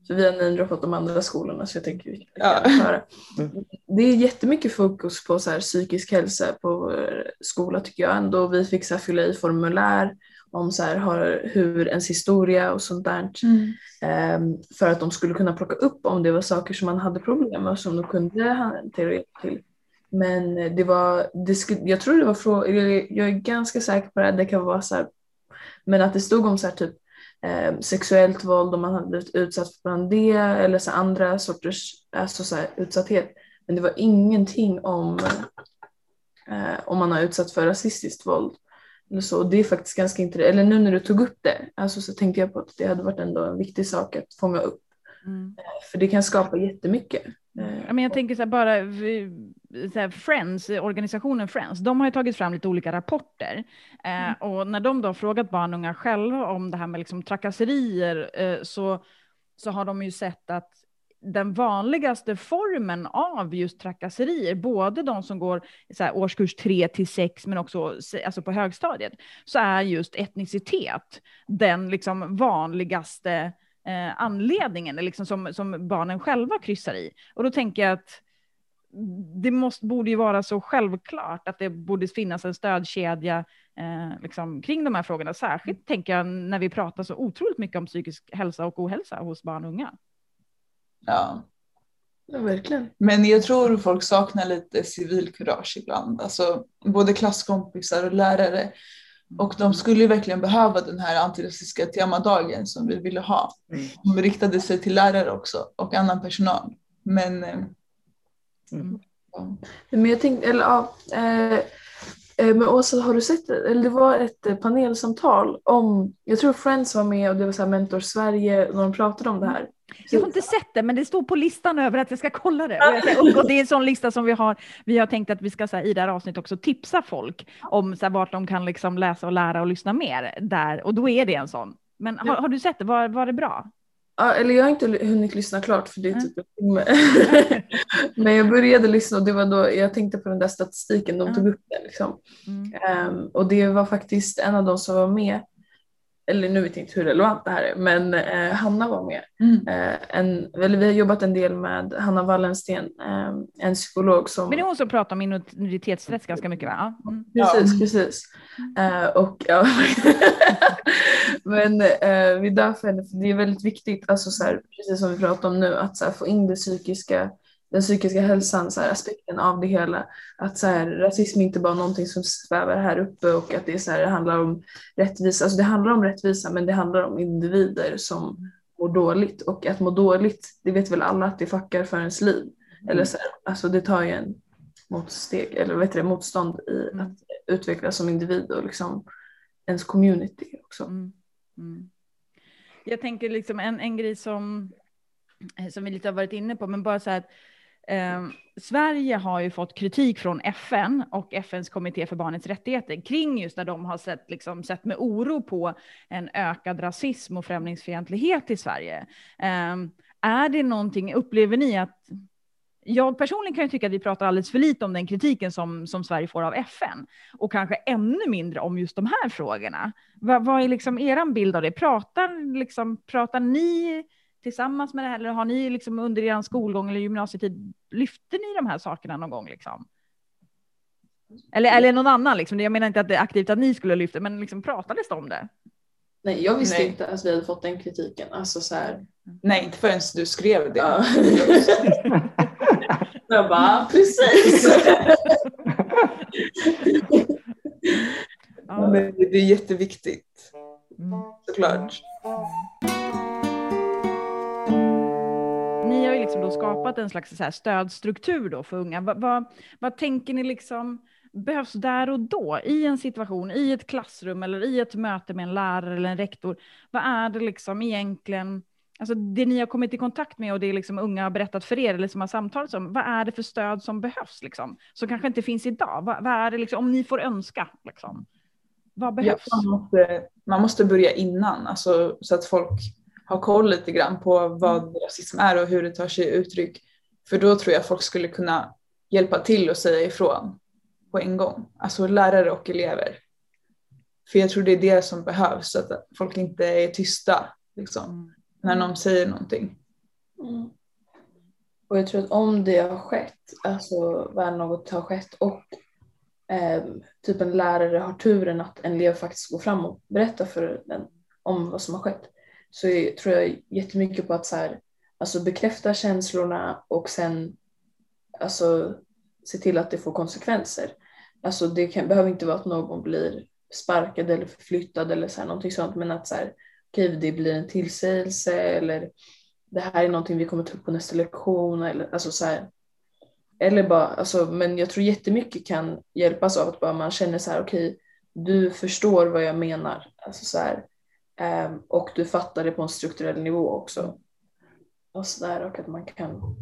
Så vi har namedroppat de andra skolorna så jag tänker vi kan Ja. höra. Mm. Det är jättemycket fokus på så här, psykisk hälsa på vår skola tycker jag ändå. Vi fick så här, fylla i formulär om så här, har, hur ens historia och sånt där. Ehm, för att de skulle kunna plocka upp om det var saker som man hade problem med och som de kunde hantera till. Men eh, det var, det skulle, jag tror det var fråga, jag, är ganska säker på det, det kan vara så här, men att det stod om så här typ eh, sexuellt våld om man hade blivit utsatt för det eller så andra sorters alltså så här, utsatthet. Men det var ingenting om eh, om man har utsatts för rasistiskt våld. Eller så. Det är faktiskt ganska intressant. Eller nu när du tog upp det alltså så tänkte jag på att det hade varit ändå en viktig sak att fånga upp. mm. För det kan skapa jättemycket. Ja, men jag tänker så här, bara vi- här, Friends, organisationen Friends, de har ju tagit fram lite olika rapporter. Eh, och när de då har frågat barn och unga själva om det här med liksom trakasserier eh, så, så har de ju sett att den vanligaste formen av just trakasserier, både de som går här, årskurs 3 till 6 men också alltså på högstadiet, så är just etnicitet den liksom vanligaste eh, anledningen liksom som, som barnen själva kryssar i. Och då tänker jag att det måste, borde ju vara så självklart att det borde finnas en stödkedja eh, liksom, kring de här frågorna. Särskilt tänker jag när vi pratar så otroligt mycket om psykisk hälsa och ohälsa hos barn och unga. Ja. ja, verkligen. Men jag tror folk saknar lite civilkurage ibland. Alltså både klasskompisar och lärare. Och de skulle ju verkligen behöva den här antirasistiska temadagen som vi ville ha. Mm. Som riktade sig till lärare också och annan personal. Men eh, Mm. Men jag tänkte, eller ja, eh, Eh, Men Åsa, har du sett det? Eller det var ett eh, panelsamtal om, jag tror Friends var med och det var så här Mentor Sverige och de pratade om det här. Jag har inte sett det, men det står på listan över att jag ska kolla det. Och, jag, och det är en sån lista som vi har. Vi har tänkt att vi ska så här, i det här avsnittet också tipsa folk om så här, vart de kan liksom läsa och lära och lyssna mer där. Och då är det en sån. Men har, har du sett det? Var, var det bra? Ja, eller jag har inte hunnit lyssna klart för det är Mm. typ en timme. Men jag började lyssna och det var då jag tänkte på den där statistiken, de tog upp det liksom. Mm. Ehm, och det var faktiskt en av de som var med, eller nu vet jag inte hur relevant det här är, men eh, Hanna var med. Mm. Eh, en, eller vi har jobbat en del med Hanna Wallensten, eh, en psykolog som... Men det är hon som pratar om minoritetsrätt ganska mycket, va? Mm. Precis, precis. Eh, och, ja. Men eh, vi dör för henne, för det är väldigt viktigt, alltså, så här, precis som vi pratar om nu, att så här, få in det psykiska, den psykiska hälsan, så här, aspekten av det hela. Att så här, rasism är inte bara någonting som svävar här uppe och att det, är, så här, det handlar om rättvisa. Alltså det handlar om rättvisa men det handlar om individer som mår dåligt och att må dåligt, det vet väl alla att det fuckar för ens liv. Eller så här, alltså det tar ju en motsteg, eller heter det, motstånd i Mm. att utvecklas som individ och liksom ens community också. Mm. Mm. Jag tänker liksom en, en grej som, som vi lite har varit inne på, men bara så här att eh, Sverige har ju fått kritik från FN och FNs kommitté för barnets rättigheter kring just när de har sett, liksom, sett med oro på en ökad rasism och främlingsfientlighet i Sverige. Eh, är det någonting, upplever ni att jag personligen kan ju tycka att vi pratar alldeles för lite om den kritiken som, som Sverige får av FN och kanske ännu mindre om just de här frågorna. Vad, vad är liksom er bild av det? Pratar, liksom, pratar ni tillsammans med det här eller har ni liksom under er skolgång eller gymnasietid, lyfter ni de här sakerna någon gång? Liksom? Eller, eller någon annan, liksom. jag menar inte att det är aktivt att ni skulle lyfta, men liksom, pratades det om det? Nej, jag visste Nej. inte att vi hade fått den kritiken. Alltså så här, Nej, inte förrän du skrev det. ja. jag bara, precis. Ja. Men det är jätteviktigt, Mm. såklart. Ni har ju liksom då skapat en slags så här stödstruktur då för unga. Vad, vad, vad tänker ni liksom behövs där och då i en situation, i ett klassrum eller i ett möte med en lärare eller en rektor? Vad är det liksom egentligen, alltså det ni har kommit i kontakt med och det liksom unga har berättat för er eller som har samtalat om, vad är det för stöd som behövs liksom? Som kanske inte finns idag? Vad, vad är det liksom, om ni får önska liksom? Vad Ja, behövs? man, måste, man måste börja innan, alltså, så att folk har koll lite grann på vad rasism är och hur det tar sig uttryck. För då tror jag folk skulle kunna hjälpa till och säga ifrån på en gång. Alltså lärare och elever. För jag tror det är det som behövs, så att folk inte är tysta liksom, Mm. När någon säger någonting. Mm. Och jag tror att om det har skett, alltså när något har skett och eh, typ en lärare har turen att en elev faktiskt går fram och berättar för den om vad som har skett, så är, tror jag jättemycket på att så här, alltså bekräfta känslorna och sen alltså, se till att det får konsekvenser. Alltså det kan, behöver inte vara att någon blir sparkad eller förflyttad eller så här, någonting sånt, men att så här, okej, det blir en tillsägelse eller det här är någonting vi kommer ta upp på nästa lektion eller alltså så här. Eller bara, alltså, men jag tror jättemycket kan hjälpas av att bara man känner så här, okej, du förstår vad jag menar, alltså så här, um, och du fattar det på en strukturell nivå också. Och så där, och att man kan,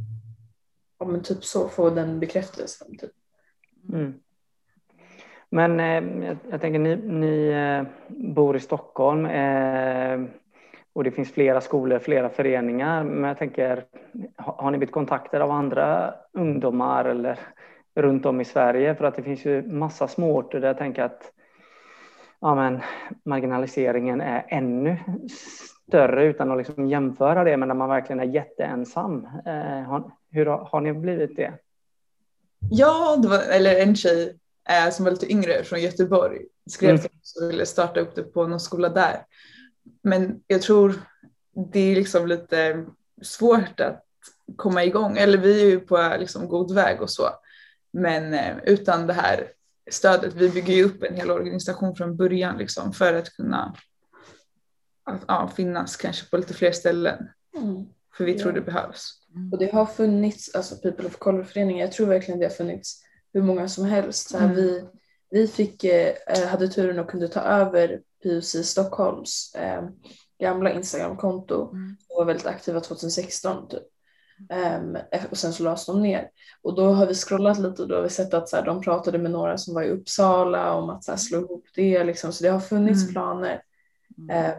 ja men typ så, få den bekräftelsen. Typ. Mm. Men eh, jag, jag tänker ni, ni eh, bor i Stockholm eh, och det finns flera skolor, flera föreningar. Men jag tänker, har, har ni blivit kontaktade av andra ungdomar eller runt om i Sverige? För att det finns ju massa småorter där jag tänker att ja, men, marginaliseringen är ännu större utan att liksom jämföra det, med när man verkligen är jätteensam. Eh, har, hur har, har ni blivit det? Ja, det var, eller en tjej eh, som var lite yngre från Göteborg skrev Mm. till oss och ville starta upp det på någon skola där. Men jag tror det är liksom lite svårt att komma igång. Eller vi är ju på liksom god väg och så. Men eh, utan det här stödet, vi bygger ju upp en hel organisation från början liksom för att kunna att, ja, finnas kanske på lite fler ställen. Mm. För vi Ja. tror det behövs. Och det har funnits, alltså People of Color-föreningen, jag tror verkligen det har funnits hur många som helst. Så här, Mm. vi, vi fick, eh, hade turen och kunde ta över PUC Stockholms eh, gamla Instagramkonto Mm. som var väldigt aktiva 2016 typ. Ehm, och sen så lades de ner. Och då har vi scrollat lite och då har vi sett att så här, de pratade med några som var i Uppsala om att så här, slå ihop det. Liksom. Så det har funnits Mm. planer. Mm. Ehm,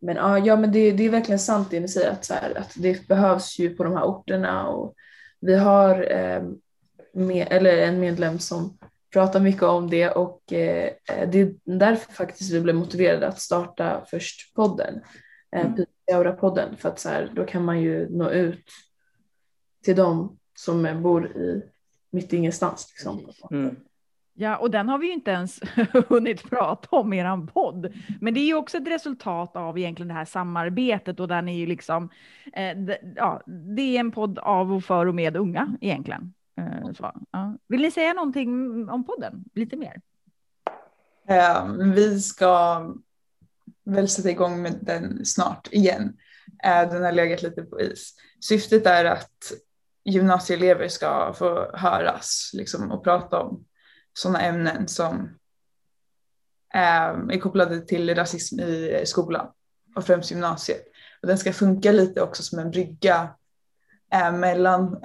men ja, ja men det, det är verkligen sant det ni säger att, så här, att det behövs ju på de här orterna. Och vi har ehm, med, eller en medlem som pratar mycket om det och eh, det är därför faktiskt vi blev motiverade att starta först podden. Eh, Mm. Aura-podden för att så här, då kan man ju nå ut till dem som bor i mitt ingenstans. Liksom. Mm. Ja, och den har vi ju inte ens hunnit prata om i eran podd. Men det är ju också ett resultat av egentligen det här samarbetet och där ni ju liksom, eh, ja, det är en podd av och för och med unga egentligen. Eh, så, ja. Vill ni säga någonting om podden? Lite mer? Eh, vi ska väl sätta igång med den snart igen. Eh, den har legat lite på is. Syftet är att gymnasieelever ska få höras liksom, och prata om sådana ämnen som är kopplade till rasism i skolan och främst gymnasiet. Och den ska funka lite också som en brygga mellan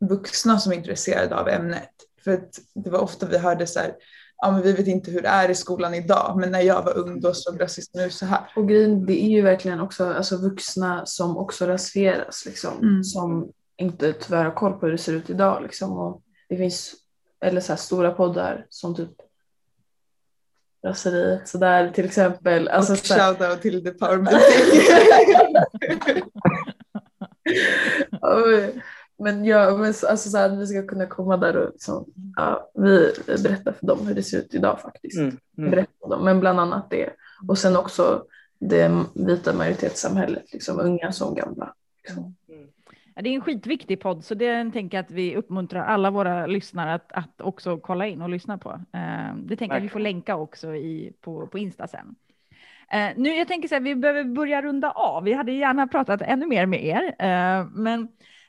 vuxna som är intresserade av ämnet. För att det var ofta vi hörde så här, ja men vi vet inte hur det är i skolan idag, men när jag var ung då såg rasismen ut så här. Och grejen, det är ju verkligen också alltså, vuxna som också rasifieras, liksom, Mm. som inte tyvärr har koll på hur det ser ut idag. Liksom, och det finns eller så här, stora poddar som typ Raseriet, så där till exempel. Alltså, och shoutout till The Power men ja, men så- alltså så här, vi ska kunna komma där och liksom, ja, vi berättar för dem hur det ser ut idag faktiskt. Mm. Mm. Berätta för dem, men bland annat det. Och sen också det vita majoritetssamhället, liksom unga som gamla. Liksom. Ja, det är en skitviktig podd, så det tänker jag att vi uppmuntrar alla våra lyssnare att, att också kolla in och lyssna på. Eh, det tänker jag att vi får länka också i, på, på Insta sen. Eh, nu, jag tänker så här, vi behöver börja runda av. Vi hade gärna pratat ännu mer med er, eh, men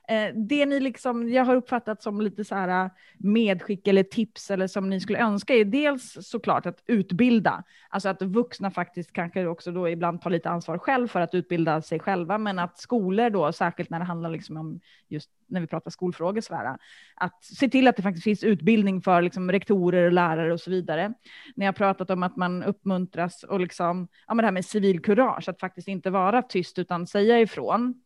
Eh, det ni liksom, jag har uppfattat som lite så här eh, medskick eller tips eller som ni skulle önska är dels såklart att utbilda, alltså att vuxna faktiskt kanske också då ibland tar lite ansvar själv för att utbilda sig själva, men att skolor då, särskilt när det handlar liksom om just när vi pratar skolfrågor, så här, eh, att se till att det faktiskt finns utbildning för liksom rektorer och lärare och så vidare. Ni har pratat om att man uppmuntras och liksom, ja men det här med civilkurage, att faktiskt inte vara tyst utan säga ifrån.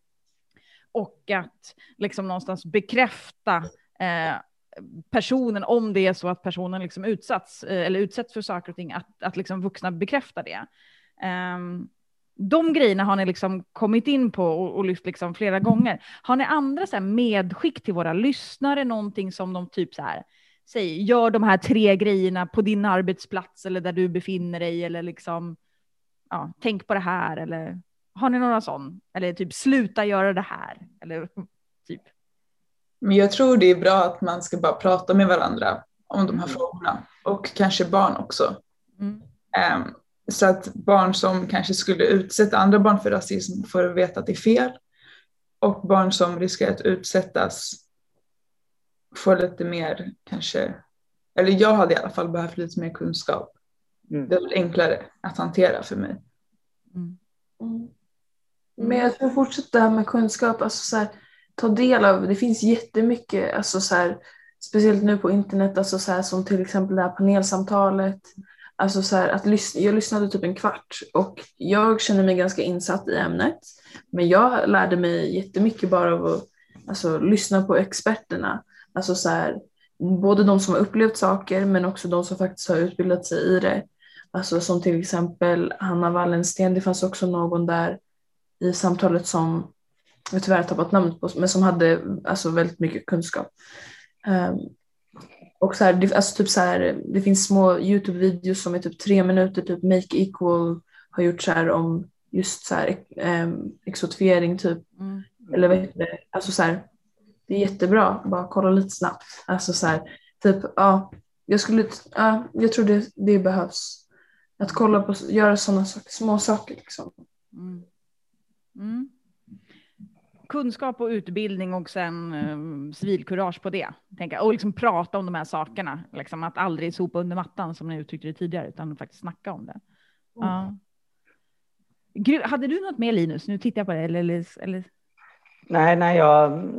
Och att liksom någonstans bekräfta eh, personen om det är så att personen liksom utsatts eh, eller utsätts för saker och ting, att, att liksom vuxna bekräftar det. Ehm, de grejerna har ni liksom kommit in på och, och lyft liksom flera gånger. Har ni andra så här medskick till våra lyssnare, någonting som de typ så här, säg, gör de här tre grejerna på din arbetsplats eller där du befinner dig eller liksom, ja, tänk på det här eller har ni några sån? Eller typ sluta göra det här eller typ. Men jag tror det är bra att man ska bara prata med varandra om de här Mm. frågorna och kanske barn också. Mm. Ehm, så att barn som kanske skulle utsätta andra barn för rasism får veta att det är fel och barn som riskerar att utsättas får lite mer kanske, eller jag hade i alla fall behövt lite mer kunskap. Mm. Det är enklare att hantera för mig. Mm. Mm. Men jag tror fortsätta det här med kunskap, alltså så här, ta del av, det finns jättemycket, alltså så här, speciellt nu på internet, alltså så här, som till exempel det här panelsamtalet. Alltså så här, att lyssna, jag lyssnade typ en kvart och jag känner mig ganska insatt i ämnet. Men jag lärde mig jättemycket bara av att alltså, lyssna på experterna. Alltså så här, både de som har upplevt saker men också de som faktiskt har utbildat sig i det. Alltså som till exempel Hanna Wallensten, det fanns också någon där i samtalet som jag tyvärr har tappat namnet på, men som hade alltså, väldigt mycket kunskap. Um, och så här, det, alltså, typ så här, det finns små YouTube-videos som är typ tre minuter, typ Make Equal har gjort så här om just så här, um, exotifiering typ. Mm. Eller vad heter det? Alltså så här, det är jättebra, bara kolla lite snabbt. Alltså så här, typ, ja, jag skulle, ja, jag tror det, det behövs. Att kolla på, göra sådana saker, små saker liksom. Mm. Mm. kunskap och utbildning och sen eh, civilkurage på det. Tänka. Och liksom prata om de här sakerna. Liksom att aldrig sopa under mattan som ni uttryckte det tidigare, utan faktiskt snacka om det. Ja. Gru- Hade du något mer Linus? Nu tittar jag på det. Eller, eller. Nej, nej, jag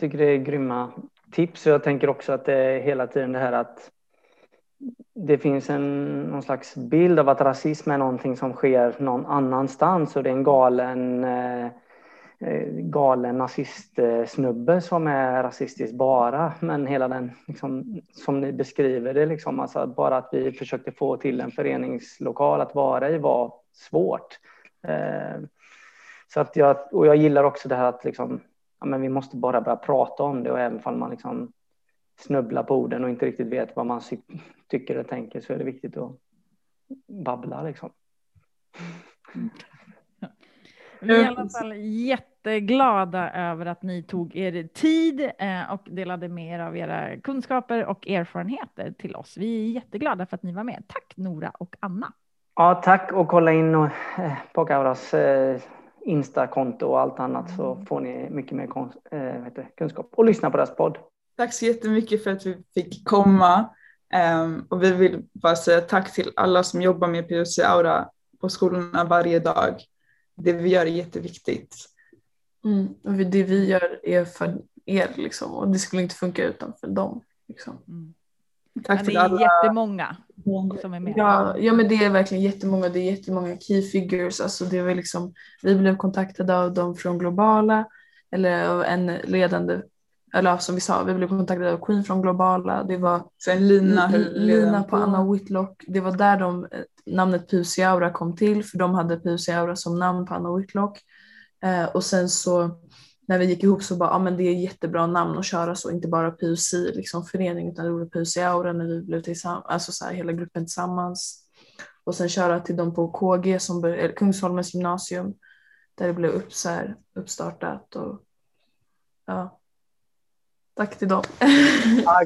tycker det är grymma tips. Jag tänker också att det är hela tiden det här att det finns en någon slags bild av att rasism är någonting som sker någon annanstans och det är en galen eh, eh galen nazistsnubbe som är rasistisk bara. Men hela den, liksom, som ni beskriver det, liksom, alltså bara att vi försökte få till en föreningslokal att vara i var svårt. Eh, så att jag, och jag gillar också det här att liksom, ja, men vi måste bara börja prata om det och även om man liksom snubblar på orden och inte riktigt vet vad man tycker och tänker så är det viktigt att babbla liksom. Vi är i alla fall jätteglada över att ni tog er tid eh, och delade med er av era kunskaper och erfarenheter till oss. Vi är jätteglada för att ni var med. Tack Nora och Anna. Ja, tack och kolla in och, eh, på Gauras eh, Insta-konto och allt annat så mm. får ni mycket mer eh, kunskap och lyssna på deras podd. Tack så jättemycket för att vi fick komma um, och vi vill bara säga tack till alla som jobbar med PUC Aura på skolorna varje dag. Det vi gör är jätteviktigt. Mm. Och det vi gör är för er liksom och det skulle inte funka utan för dem. Liksom. Mm. Tack till alla. Det är jättemånga som är med. Ja, ja, men det är verkligen jättemånga. Det är jättemånga key figures. Alltså det var liksom, vi blev kontaktade av dem från Globala eller av en ledande eller som vi sa, vi blev kontaktade av Queen från Globala. Det var Sen Lina, Lina på Anna Whitlock. Det var där de, namnet Pusi Aura kom till för de hade Pusi Aura som namn på Anna Whitlock. Eh, och sen så när vi gick ihop så bara, ja men det är jättebra namn att köra så, inte bara PUC liksom förening utan det var PUC Aura när vi blev tillsammans, alltså så här, hela gruppen tillsammans. Och sen köra till dem på KG, som eller Kungsholmens gymnasium, där det blev upp, så här, uppstartat. Och, ja. Tack till dem. ja,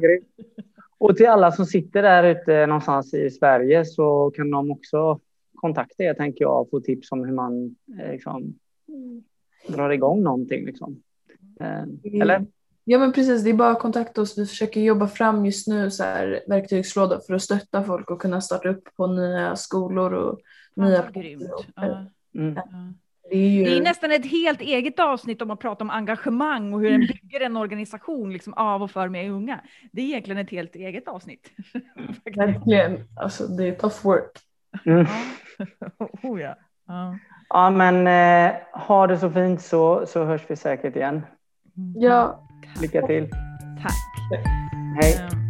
och till alla som sitter där ute någonstans i Sverige så kan de också kontakta er, tänker jag, och få tips om hur man eh, liksom, drar igång någonting. Liksom. Eh, eller? Ja men precis, det är bara att kontakta oss. Vi försöker jobba fram just nu så här, verktygslåda för att stötta folk och kunna starta upp på nya skolor och ja, nya... Grymt. Ja. Mm. Det är, ju... det är, nästan ett helt eget avsnitt om att prata om engagemang och hur en bygger en organisation liksom av och för med unga. Det är egentligen ett helt eget avsnitt. Verkligen, alltså det är tough work. Mm. oh, ja. ja. Ja, men eh, ha det så fint så, så hörs vi säkert igen. Ja. Lycka till. Tack. Hej.